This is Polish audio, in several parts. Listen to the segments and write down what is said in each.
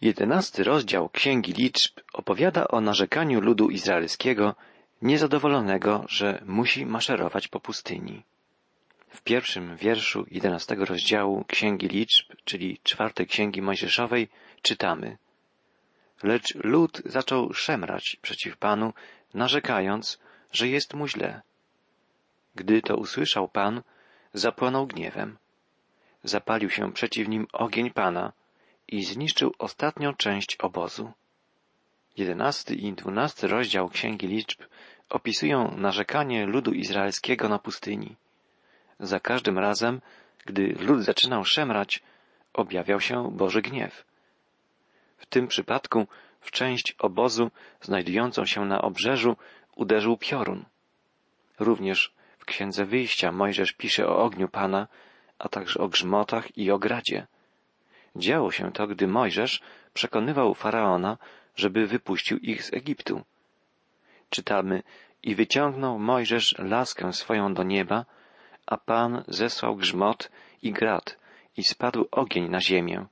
Jedenasty rozdział Księgi Liczb opowiada o narzekaniu ludu izraelskiego niezadowolonego, że musi maszerować po pustyni. W pierwszym wierszu jedenastego rozdziału Księgi Liczb, czyli czwartej Księgi Mojżeszowej, czytamy Lecz lud zaczął szemrać przeciw Panu, narzekając, że jest mu źle. Gdy to usłyszał Pan, zapłonął gniewem. Zapalił się przeciw nim ogień Pana i zniszczył ostatnią część obozu. Jedenasty i dwunasty rozdział Księgi Liczb opisują narzekanie ludu izraelskiego na pustyni. Za każdym razem, gdy lud zaczynał szemrać, objawiał się Boży gniew. W tym przypadku w część obozu znajdującą się na obrzeżu uderzył piorun. Również w Księdze Wyjścia Mojżesz pisze o ogniu Pana, a także o grzmotach i o gradzie. Działo się to, gdy Mojżesz przekonywał Faraona, żeby wypuścił ich z Egiptu. Czytamy, i wyciągnął Mojżesz laskę swoją do nieba, a Pan zesłał grzmot i grad, i spadł ogień na ziemię.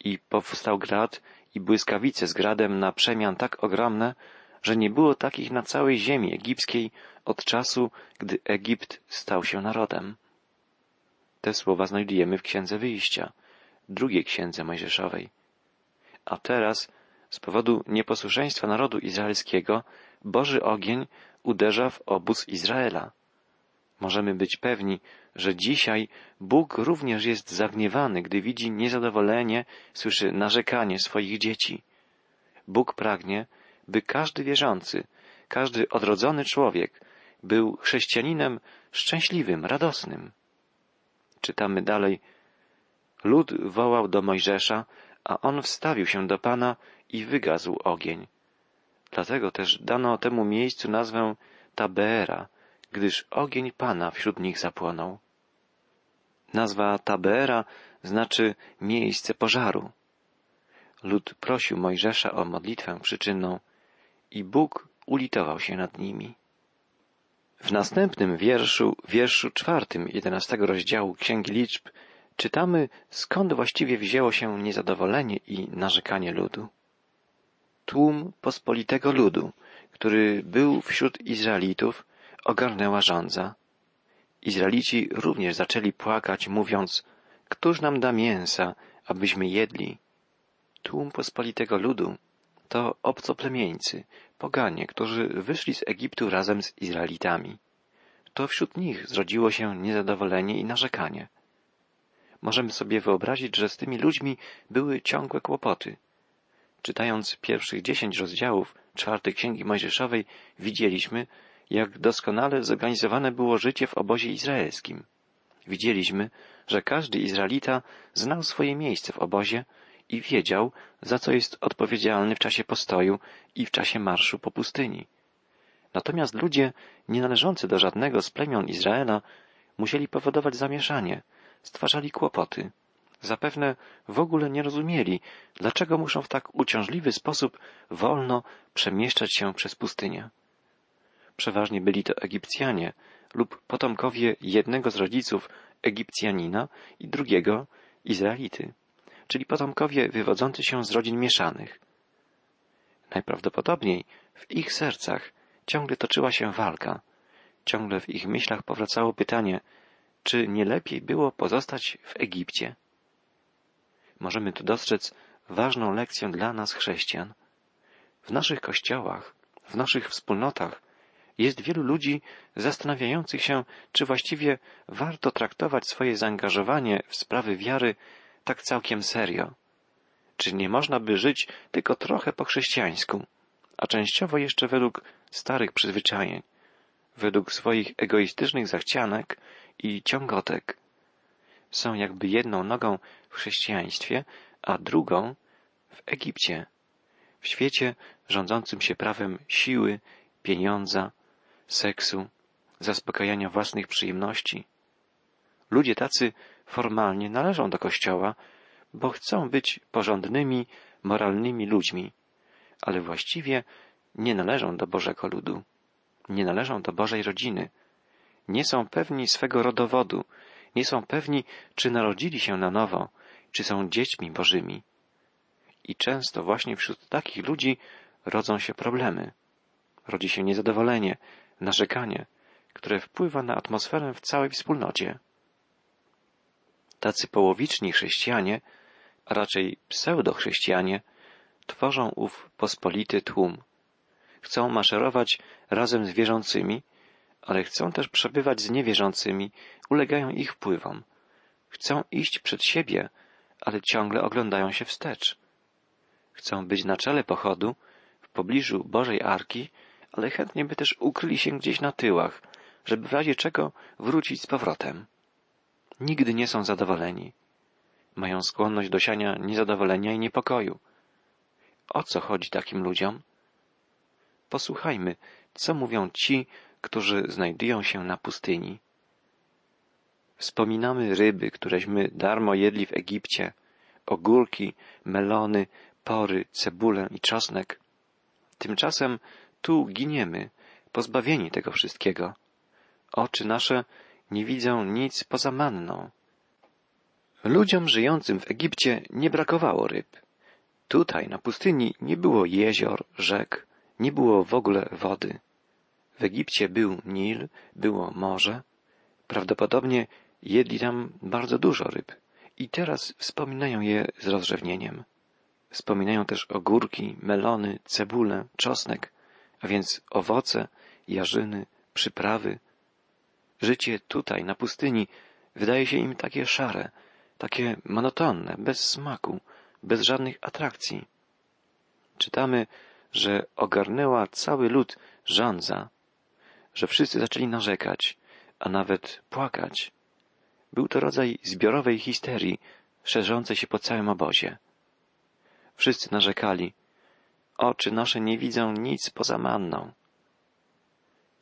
I powstał grad i błyskawice z gradem na przemian tak ogromne, że nie było takich na całej ziemi egipskiej od czasu, gdy Egipt stał się narodem. Te słowa znajdujemy w Księdze Wyjścia, drugiej Księdze Mojżeszowej. A teraz, z powodu nieposłuszeństwa narodu izraelskiego, Boży ogień uderza w obóz Izraela. Możemy być pewni, że dzisiaj Bóg również jest zagniewany, gdy widzi niezadowolenie, słyszy narzekanie swoich dzieci. Bóg pragnie, by każdy wierzący, każdy odrodzony człowiek był chrześcijaninem szczęśliwym, radosnym. Czytamy dalej. Lud wołał do Mojżesza, a on wstawił się do Pana i wygazł ogień. Dlatego też dano temu miejscu nazwę Tabeera, gdyż ogień Pana wśród nich zapłonął. Nazwa Tabeera znaczy miejsce pożaru. Lud prosił Mojżesza o modlitwę przyczynną i Bóg ulitował się nad nimi. W następnym wierszu, wierszu czwartym jedenastego rozdziału Księgi Liczb, czytamy, skąd właściwie wzięło się niezadowolenie i narzekanie ludu. Tłum pospolitego ludu, który był wśród Izraelitów, ogarnęła żądza. Izraelici również zaczęli płakać, mówiąc, Któż nam da mięsa, abyśmy jedli? Tłum pospolitego ludu to obcoplemieńcy, poganie, którzy wyszli z Egiptu razem z Izraelitami. To wśród nich zrodziło się niezadowolenie i narzekanie. Możemy sobie wyobrazić, że z tymi ludźmi były ciągłe kłopoty. Czytając pierwszych dziesięć rozdziałów czwartej Księgi Mojżeszowej widzieliśmy, jak doskonale zorganizowane było życie w obozie izraelskim. Widzieliśmy, że każdy Izraelita znał swoje miejsce w obozie i wiedział, za co jest odpowiedzialny w czasie postoju i w czasie marszu po pustyni. Natomiast ludzie nie należący do żadnego z plemion Izraela musieli powodować zamieszanie, stwarzali kłopoty. Zapewne w ogóle nie rozumieli, dlaczego muszą w tak uciążliwy sposób wolno przemieszczać się przez pustynię. Przeważnie byli to Egipcjanie lub potomkowie jednego z rodziców Egipcjanina i drugiego Izraelity, czyli potomkowie wywodzący się z rodzin mieszanych. Najprawdopodobniej w ich sercach ciągle toczyła się walka, ciągle w ich myślach powracało pytanie, czy nie lepiej było pozostać w Egipcie? Możemy tu dostrzec ważną lekcję dla nas chrześcijan. W naszych kościołach, w naszych wspólnotach jest wielu ludzi zastanawiających się, czy właściwie warto traktować swoje zaangażowanie w sprawy wiary tak całkiem serio. Czy nie można by żyć tylko trochę po chrześcijańsku, a częściowo jeszcze według starych przyzwyczajeń, według swoich egoistycznych zachcianek i ciągotek. Są jakby jedną nogą w chrześcijaństwie, a drugą w Egipcie, w świecie rządzącym się prawem siły, pieniądza, seksu, zaspokajania własnych przyjemności. Ludzie tacy formalnie należą do Kościoła, bo chcą być porządnymi, moralnymi ludźmi, ale właściwie nie należą do Bożego ludu, nie należą do Bożej rodziny, nie są pewni swego rodowodu, nie są pewni, czy narodzili się na nowo, czy są dziećmi Bożymi. I często właśnie wśród takich ludzi rodzą się problemy. Rodzi się niezadowolenie, narzekanie, które wpływa na atmosferę w całej wspólnocie. Tacy połowiczni chrześcijanie, a raczej pseudochrześcijanie, tworzą ów pospolity tłum. Chcą maszerować razem z wierzącymi, ale chcą też przebywać z niewierzącymi, ulegają ich wpływom. Chcą iść przed siebie, ale ciągle oglądają się wstecz. Chcą być na czele pochodu, w pobliżu Bożej Arki, ale chętnie by też ukryli się gdzieś na tyłach, żeby w razie czego wrócić z powrotem. Nigdy nie są zadowoleni. Mają skłonność do siania niezadowolenia i niepokoju. O co chodzi takim ludziom? Posłuchajmy, co mówią ci, którzy znajdują się na pustyni. Wspominamy ryby, któreśmy darmo jedli w Egipcie, ogórki, melony, pory, cebulę i czosnek. Tymczasem tu giniemy, pozbawieni tego wszystkiego. Oczy nasze nie widzą nic poza manną. Ludziom żyjącym w Egipcie nie brakowało ryb. Tutaj, na pustyni, nie było jezior, rzek, nie było w ogóle wody. W Egipcie był Nil, było morze. Prawdopodobnie jedli tam bardzo dużo ryb i teraz wspominają je z rozrzewnieniem. Wspominają też ogórki, melony, cebulę, czosnek, a więc owoce, jarzyny, przyprawy. Życie tutaj, na pustyni, wydaje się im takie szare, takie monotonne, bez smaku, bez żadnych atrakcji. Czytamy, że ogarnęła cały lud żądza, że wszyscy zaczęli narzekać, a nawet płakać. Był to rodzaj zbiorowej histerii, szerzącej się po całym obozie. Wszyscy narzekali. Oczy nasze nie widzą nic poza manną.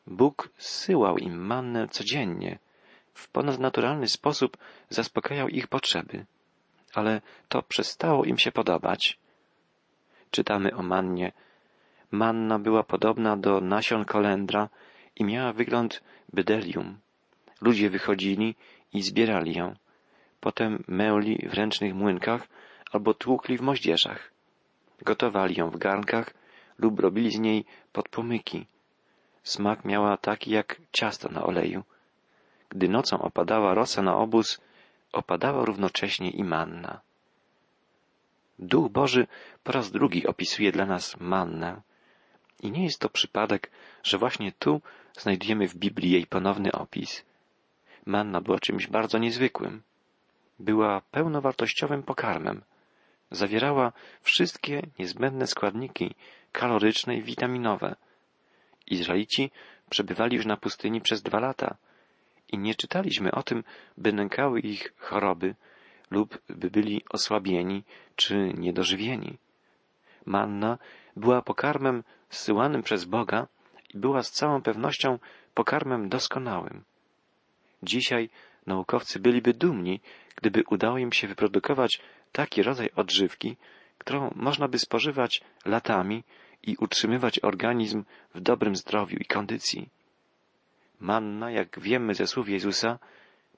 Bóg zsyłał im mannę codziennie. W ponadnaturalny sposób zaspokajał ich potrzeby. Ale to przestało im się podobać. Czytamy o mannie. Manna była podobna do nasion kolendra i miała wygląd bydelium. Ludzie wychodzili i zbierali ją. Potem mełli w ręcznych młynkach albo tłukli w moździerzach. Gotowali ją w garnkach lub robili z niej podpomyki. Smak miała taki jak ciasto na oleju. Gdy nocą opadała rosa na obóz, opadała równocześnie i manna. Duch Boży po raz drugi opisuje dla nas mannę. I nie jest to przypadek, że właśnie tu znajdujemy w Biblii jej ponowny opis. Manna była czymś bardzo niezwykłym. Była pełnowartościowym pokarmem. Zawierała wszystkie niezbędne składniki kaloryczne i witaminowe. Izraelici przebywali już na pustyni przez dwa lata i nie czytaliśmy o tym, by nękały ich choroby lub by byli osłabieni czy niedożywieni. Manna była pokarmem zsyłanym przez Boga była z całą pewnością pokarmem doskonałym. Dzisiaj naukowcy byliby dumni, gdyby udało im się wyprodukować taki rodzaj odżywki, którą można by spożywać latami i utrzymywać organizm w dobrym zdrowiu i kondycji. Manna, jak wiemy ze słów Jezusa,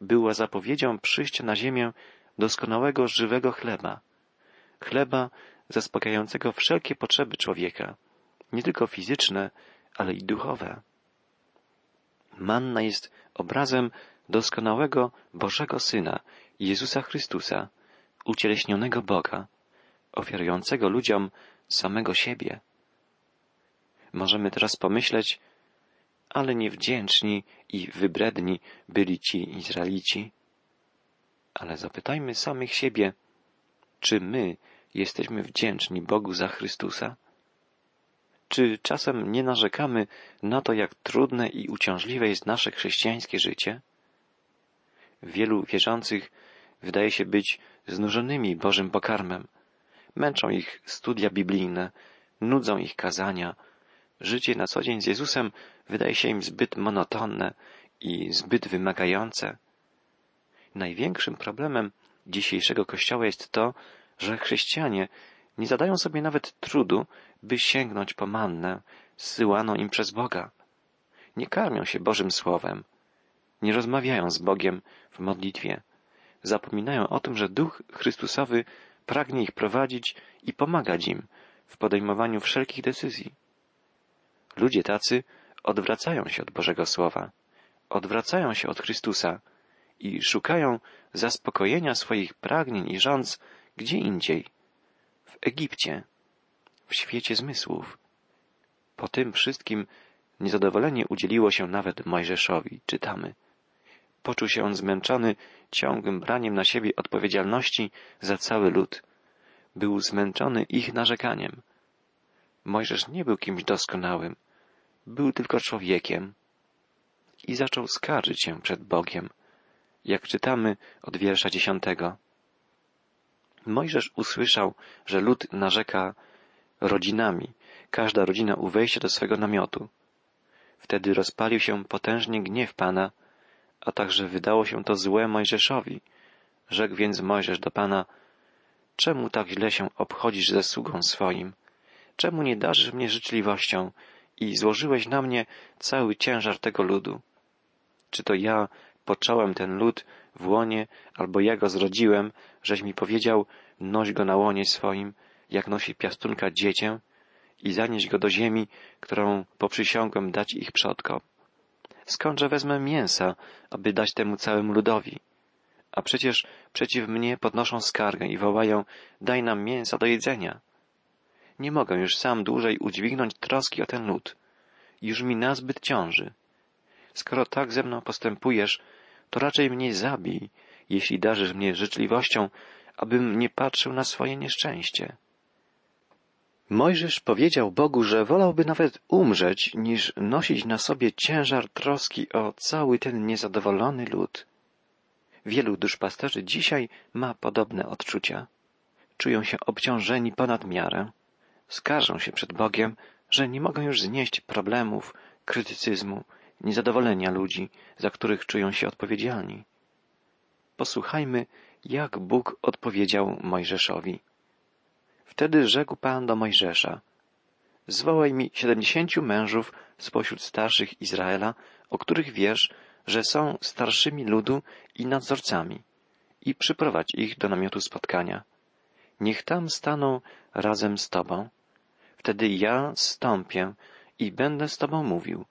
była zapowiedzią przyjścia na ziemię doskonałego żywego chleba, chleba zaspokajającego wszelkie potrzeby człowieka, nie tylko fizyczne, ale i duchowe. Manna jest obrazem doskonałego Bożego Syna, Jezusa Chrystusa, ucieleśnionego Boga, ofiarującego ludziom samego siebie. Możemy teraz pomyśleć, ale niewdzięczni i wybredni byli ci Izraelici. Ale zapytajmy samych siebie, czy my jesteśmy wdzięczni Bogu za Chrystusa? Czy czasem nie narzekamy na to, jak trudne i uciążliwe jest nasze chrześcijańskie życie? Wielu wierzących wydaje się być znużonymi Bożym pokarmem. Męczą ich studia biblijne, nudzą ich kazania. Życie na co dzień z Jezusem wydaje się im zbyt monotonne i zbyt wymagające. Największym problemem dzisiejszego Kościoła jest to, że chrześcijanie nie zadają sobie nawet trudu, by sięgnąć po mannę zsyłaną im przez Boga. Nie karmią się Bożym Słowem, nie rozmawiają z Bogiem w modlitwie. Zapominają o tym, że Duch Chrystusowy pragnie ich prowadzić i pomagać im w podejmowaniu wszelkich decyzji. Ludzie tacy odwracają się od Bożego Słowa, odwracają się od Chrystusa i szukają zaspokojenia swoich pragnień i rządz gdzie indziej, w Egipcie, w świecie zmysłów. Po tym wszystkim niezadowolenie udzieliło się nawet Mojżeszowi, czytamy. Poczuł się on zmęczony ciągłym braniem na siebie odpowiedzialności za cały lud. Był zmęczony ich narzekaniem. Mojżesz nie był kimś doskonałym, był tylko człowiekiem i zaczął skarżyć się przed Bogiem, jak czytamy od wiersza dziesiątego. Mojżesz usłyszał, że lud narzeka rodzinami, każda rodzina u wejścia do swego namiotu. Wtedy rozpalił się potężnie gniew Pana, a także wydało się to złe Mojżeszowi. Rzekł więc Mojżesz do Pana, czemu tak źle się obchodzisz ze sługą swoim? Czemu nie darzysz mnie życzliwością i złożyłeś na mnie cały ciężar tego ludu? Czy to ja począłem ten lud w łonie, albo ja go zrodziłem, żeś mi powiedział, noś go na łonie swoim, jak nosi piastunka dziecię i zanieść go do ziemi, którą poprzysiągłem dać ich przodkom. Skądże wezmę mięsa, aby dać temu całemu ludowi? A przecież przeciw mnie podnoszą skargę i wołają, daj nam mięsa do jedzenia. Nie mogę już sam dłużej udźwignąć troski o ten lud. Już mi nazbyt ciąży. Skoro tak ze mną postępujesz, to raczej mnie zabij, jeśli darzysz mnie życzliwością, abym nie patrzył na swoje nieszczęście. Mojżesz powiedział Bogu, że wolałby nawet umrzeć, niż nosić na sobie ciężar troski o cały ten niezadowolony lud. Wielu duszpasterzy dzisiaj ma podobne odczucia. Czują się obciążeni ponad miarę. Skarżą się przed Bogiem, że nie mogą już znieść problemów, krytycyzmu, niezadowolenia ludzi, za których czują się odpowiedzialni. Posłuchajmy, jak Bóg odpowiedział Mojżeszowi. Wtedy rzekł Pan do Mojżesza, zwołaj mi siedemdziesięciu mężów spośród starszych Izraela, o których wiesz, że są starszymi ludu i nadzorcami, i przyprowadź ich do namiotu spotkania. Niech tam staną razem z Tobą. Wtedy ja stąpię i będę z Tobą mówił.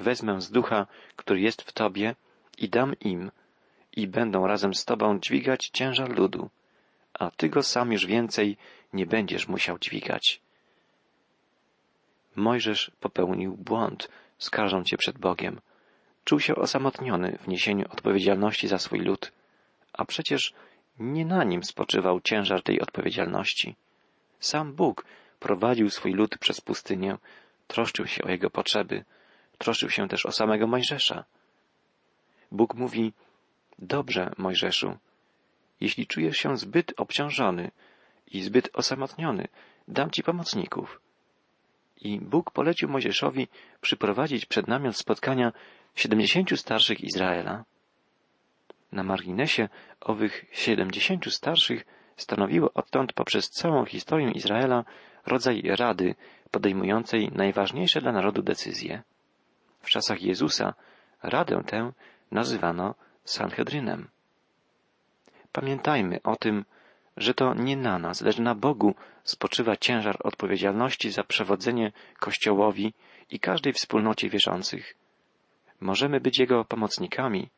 Wezmę z ducha, który jest w Tobie i dam im, i będą razem z Tobą dźwigać ciężar ludu, a Ty go sam już więcej nie będziesz musiał dźwigać. Mojżesz popełnił błąd, skarżąc się przed Bogiem. Czuł się osamotniony w niesieniu odpowiedzialności za swój lud, a przecież nie na nim spoczywał ciężar tej odpowiedzialności. Sam Bóg prowadził swój lud przez pustynię, troszczył się o jego potrzeby, troszczył się też o samego Mojżesza. Bóg mówi, dobrze, Mojżeszu, jeśli czujesz się zbyt obciążony i zbyt osamotniony, dam ci pomocników. I Bóg polecił Mojżeszowi przyprowadzić przed namiot spotkania siedemdziesięciu starszych Izraela. Na marginesie owych siedemdziesięciu starszych stanowiło odtąd poprzez całą historię Izraela rodzaj rady podejmującej najważniejsze dla narodu decyzje. W czasach Jezusa radę tę nazywano Sanhedrynem. Pamiętajmy o tym, że to nie na nas, lecz na Bogu spoczywa ciężar odpowiedzialności za przewodzenie Kościołowi i każdej wspólnocie wierzących. Możemy być Jego pomocnikami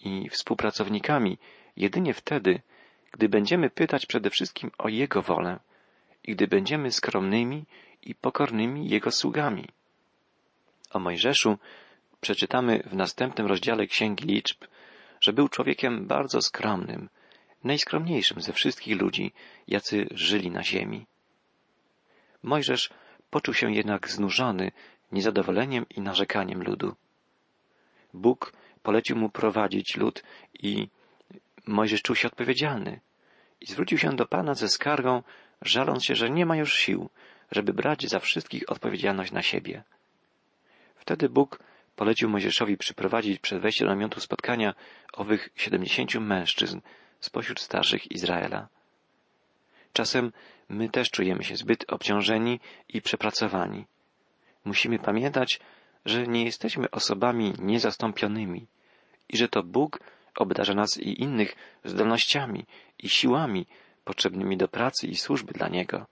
i współpracownikami jedynie wtedy, gdy będziemy pytać przede wszystkim o Jego wolę i gdy będziemy skromnymi i pokornymi Jego sługami. O Mojżeszu przeczytamy w następnym rozdziale Księgi Liczb, że był człowiekiem bardzo skromnym, najskromniejszym ze wszystkich ludzi, jacy żyli na ziemi. Mojżesz poczuł się jednak znużony niezadowoleniem i narzekaniem ludu. Bóg polecił mu prowadzić lud i Mojżesz czuł się odpowiedzialny i zwrócił się do Pana ze skargą, żaląc się, że nie ma już sił, żeby brać za wszystkich odpowiedzialność na siebie. Wtedy Bóg polecił Mojżeszowi przyprowadzić przed wejściem do namiotu spotkania owych siedemdziesięciu mężczyzn spośród starszych Izraela. Czasem my też czujemy się zbyt obciążeni i przepracowani. Musimy pamiętać, że nie jesteśmy osobami niezastąpionymi i że to Bóg obdarza nas i innych zdolnościami i siłami potrzebnymi do pracy i służby dla Niego.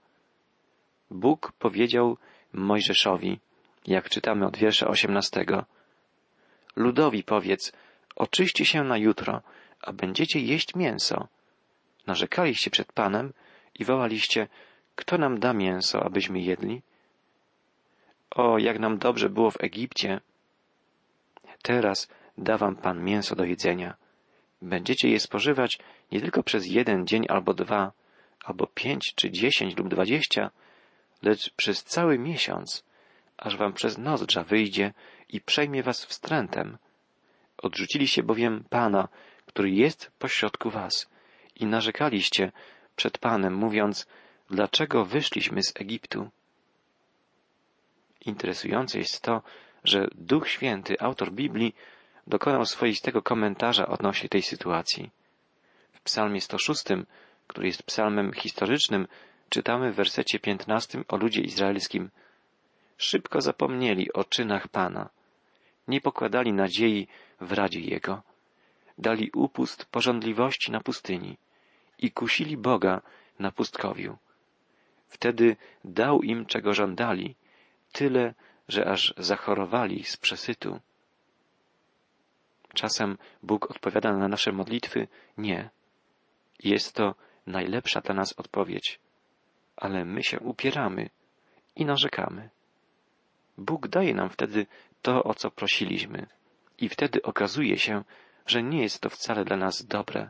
Bóg powiedział Mojżeszowi, jak czytamy od wiersza osiemnastego, Ludowi powiedz, oczyści się na jutro, a będziecie jeść mięso. Narzekaliście przed Panem i wołaliście, kto nam da mięso, abyśmy jedli? O, jak nam dobrze było w Egipcie. Teraz da wam Pan mięso do jedzenia. Będziecie je spożywać nie tylko przez jeden dzień albo dwa, albo pięć czy dziesięć lub dwadzieścia, lecz przez cały miesiąc, aż wam przez nozdrza wyjdzie i przejmie was wstrętem. Odrzuciliście bowiem Pana, który jest pośrodku was i narzekaliście przed Panem, mówiąc, dlaczego wyszliśmy z Egiptu. Interesujące jest to, że Duch Święty, autor Biblii, dokonał swoistego komentarza odnośnie tej sytuacji. W psalmie 106, który jest psalmem historycznym, czytamy w wersecie 15 o ludzie izraelskim. Szybko zapomnieli o czynach Pana. Nie pokładali nadziei w radzie Jego. Dali upust porządliwości na pustyni i kusili Boga na pustkowiu. Wtedy dał im, czego żądali, tyle, że aż zachorowali z przesytu. Czasem Bóg odpowiada na nasze modlitwy nie. Jest to najlepsza dla nas odpowiedź, ale my się upieramy i narzekamy. Bóg daje nam wtedy to, o co prosiliśmy, i wtedy okazuje się, że nie jest to wcale dla nas dobre.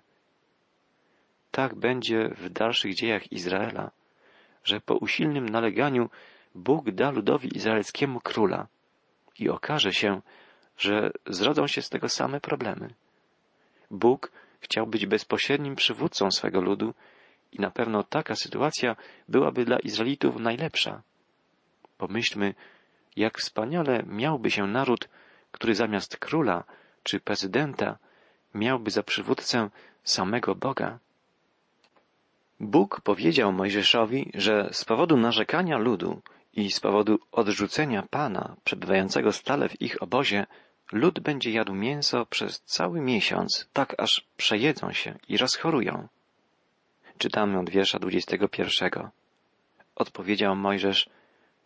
Tak będzie w dalszych dziejach Izraela, że po usilnym naleganiu Bóg da ludowi izraelskiemu króla i okaże się, że zrodzą się z tego same problemy. Bóg chciał być bezpośrednim przywódcą swego ludu i na pewno taka sytuacja byłaby dla Izraelitów najlepsza. Pomyślmy, jak wspaniale miałby się naród, który zamiast króla czy prezydenta miałby za przywódcę samego Boga. Bóg powiedział Mojżeszowi, że z powodu narzekania ludu i z powodu odrzucenia Pana, przebywającego stale w ich obozie, lud będzie jadł mięso przez cały miesiąc, tak aż przejedzą się i rozchorują. Czytamy od wiersza dwudziestego pierwszego. Odpowiedział Mojżesz,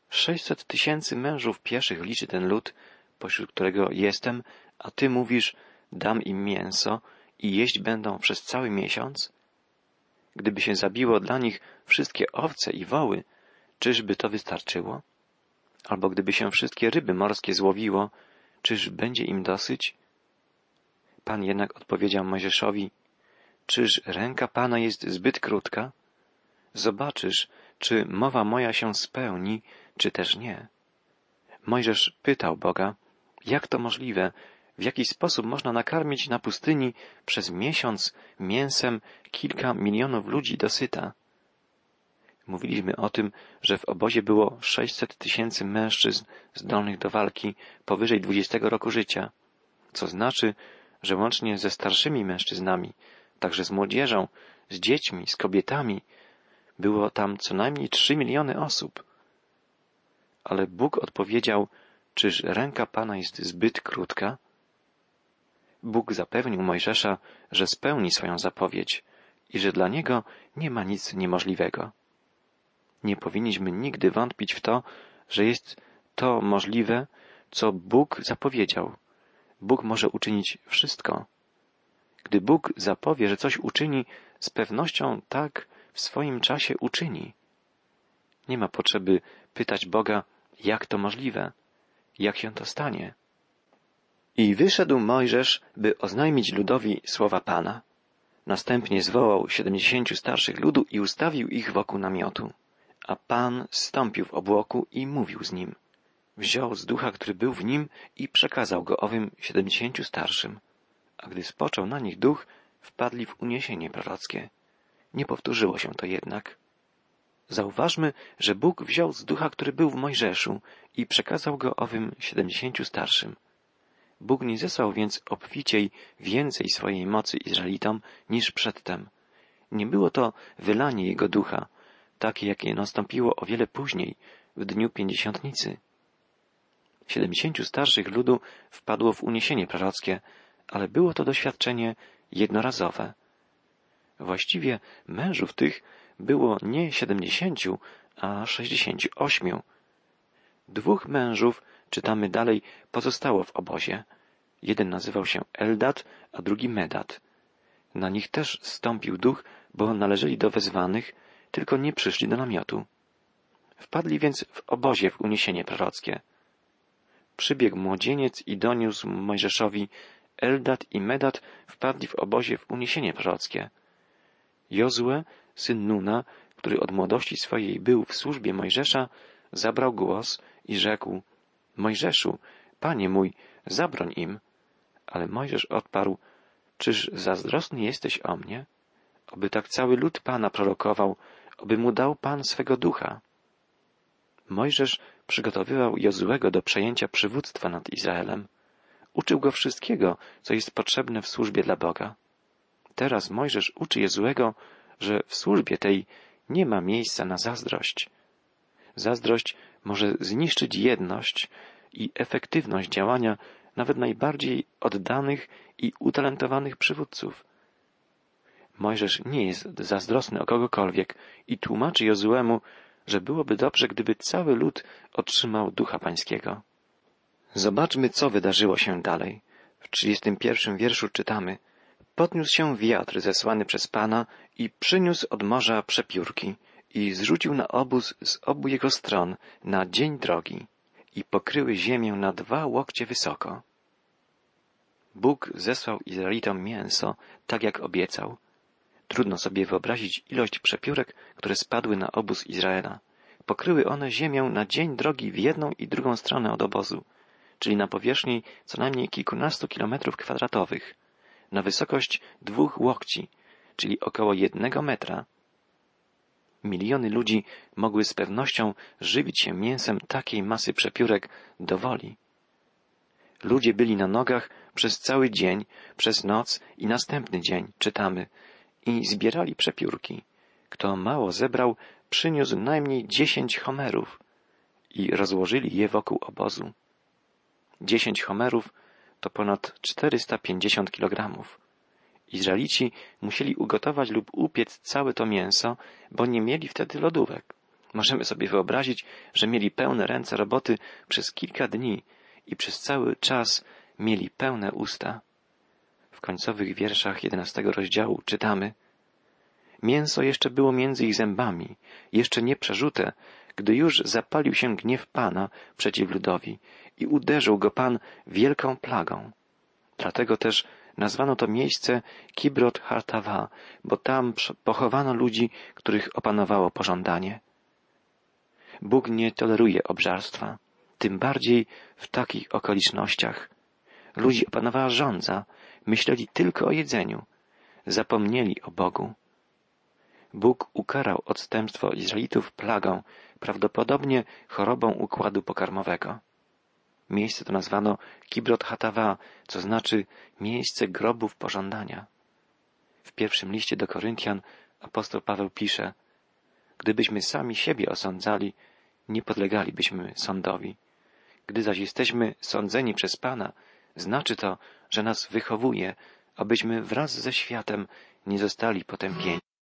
sześćset tysięcy mężów pieszych liczy ten lud, pośród którego jestem, a ty mówisz, dam im mięso i jeść będą przez cały miesiąc? Gdyby się zabiło dla nich wszystkie owce i woły, czyżby to wystarczyło? Albo gdyby się wszystkie ryby morskie złowiło, czyż będzie im dosyć? Pan jednak odpowiedział Mojżeszowi, czyż ręka Pana jest zbyt krótka? Zobaczysz, czy mowa moja się spełni, czy też nie. Mojżesz pytał Boga, jak to możliwe, w jaki sposób można nakarmić na pustyni przez miesiąc mięsem kilka milionów ludzi dosyta. Mówiliśmy o tym, że w obozie było 600 tysięcy mężczyzn zdolnych do walki powyżej 20 roku życia, co znaczy, że łącznie ze starszymi mężczyznami, także z młodzieżą, z dziećmi, z kobietami, było tam co najmniej 3 miliony osób. Ale Bóg odpowiedział, czyż ręka Pana jest zbyt krótka? Bóg zapewnił Mojżesza, że spełni swoją zapowiedź i że dla niego nie ma nic niemożliwego. Nie powinniśmy nigdy wątpić w to, że jest to możliwe, co Bóg zapowiedział. Bóg może uczynić wszystko. Gdy Bóg zapowie, że coś uczyni, z pewnością tak w swoim czasie uczyni. Nie ma potrzeby pytać Boga, jak to możliwe, jak się to stanie. I wyszedł Mojżesz, by oznajmić ludowi słowa Pana. Następnie zwołał siedemdziesięciu starszych ludu i ustawił ich wokół namiotu. A Pan stąpił w obłoku i mówił z nim. Wziął z ducha, który był w nim i przekazał go owym siedemdziesięciu starszym. A gdy spoczął na nich duch, wpadli w uniesienie prorockie. Nie powtórzyło się to jednak. Zauważmy, że Bóg wziął z ducha, który był w Mojżeszu i przekazał go owym siedemdziesięciu starszym. Bóg nie zesłał więc obficiej więcej swojej mocy Izraelitom niż przedtem. Nie było to wylanie Jego ducha, takie jakie nastąpiło o wiele później, w dniu pięćdziesiątnicy. Siedemdziesięciu starszych ludu wpadło w uniesienie prorockie, ale było to doświadczenie jednorazowe. Właściwie mężów tych było nie siedemdziesięciu, a sześćdziesięciu ośmiu. Dwóch mężów, czytamy dalej, pozostało w obozie. Jeden nazywał się Eldat, a drugi Medat. Na nich też stąpił duch, bo należeli do wezwanych, tylko nie przyszli do namiotu. Wpadli więc w obozie w uniesienie prorockie. Przybiegł młodzieniec i doniósł Mojżeszowi, Eldat i Medat wpadli w obozie w uniesienie prorockie. Jozue, syn Nuna, który od młodości swojej był w służbie Mojżesza, zabrał głos i rzekł, Mojżeszu, panie mój, zabroń im. Ale Mojżesz odparł, czyż zazdrosny jesteś o mnie? Oby tak cały lud Pana prorokował, oby mu dał Pan swego ducha. Mojżesz przygotowywał Jozuego do przejęcia przywództwa nad Izraelem. Uczył go wszystkiego, co jest potrzebne w służbie dla Boga. Teraz Mojżesz uczy Jozuego, że w służbie tej nie ma miejsca na zazdrość. Zazdrość może zniszczyć jedność i efektywność działania nawet najbardziej oddanych i utalentowanych przywódców. Mojżesz nie jest zazdrosny o kogokolwiek i tłumaczy Jozuemu, że byłoby dobrze, gdyby cały lud otrzymał ducha pańskiego. Zobaczmy, co wydarzyło się dalej. W 31 wierszu czytamy Podniósł się wiatr zesłany przez Pana i przyniósł od morza przepiórki i zrzucił na obóz z obu jego stron na dzień drogi i pokryły ziemię na dwa łokcie wysoko. Bóg zesłał Izraelitom mięso, tak jak obiecał. Trudno sobie wyobrazić ilość przepiórek, które spadły na obóz Izraela. Pokryły one ziemię na dzień drogi w jedną i drugą stronę od obozu, czyli na powierzchni co najmniej kilkunastu kilometrów kwadratowych, na wysokość dwóch łokci, czyli około jednego metra. Miliony ludzi mogły z pewnością żywić się mięsem takiej masy przepiórek do woli. Ludzie byli na nogach przez cały dzień, przez noc i następny dzień, czytamy, i zbierali przepiórki. Kto mało zebrał, przyniósł najmniej dziesięć homerów i rozłożyli je wokół obozu. Dziesięć homerów to ponad czterysta pięćdziesiąt kilogramów. Izraelici musieli ugotować lub upiec całe to mięso, bo nie mieli wtedy lodówek. Możemy sobie wyobrazić, że mieli pełne ręce roboty przez kilka dni i przez cały czas mieli pełne usta. W końcowych wierszach jedenastego rozdziału czytamy Mięso jeszcze było między ich zębami, jeszcze nie przerzute, gdy już zapalił się gniew Pana przeciw ludowi i uderzył go Pan wielką plagą. Dlatego też nazwano to miejsce Kibrot Hartawa, bo tam pochowano ludzi, których opanowało pożądanie. Bóg nie toleruje obżarstwa, tym bardziej w takich okolicznościach. Ludzi opanowała żądza, myśleli tylko o jedzeniu, zapomnieli o Bogu. Bóg ukarał odstępstwo Izraelitów plagą, prawdopodobnie chorobą układu pokarmowego. Miejsce to nazwano Kibrot Hatawa, co znaczy miejsce grobów pożądania. W pierwszym liście do Koryntian apostoł Paweł pisze, gdybyśmy sami siebie osądzali, nie podlegalibyśmy sądowi. Gdy zaś jesteśmy sądzeni przez Pana, znaczy to, że nas wychowuje, abyśmy wraz ze światem nie zostali potępieni.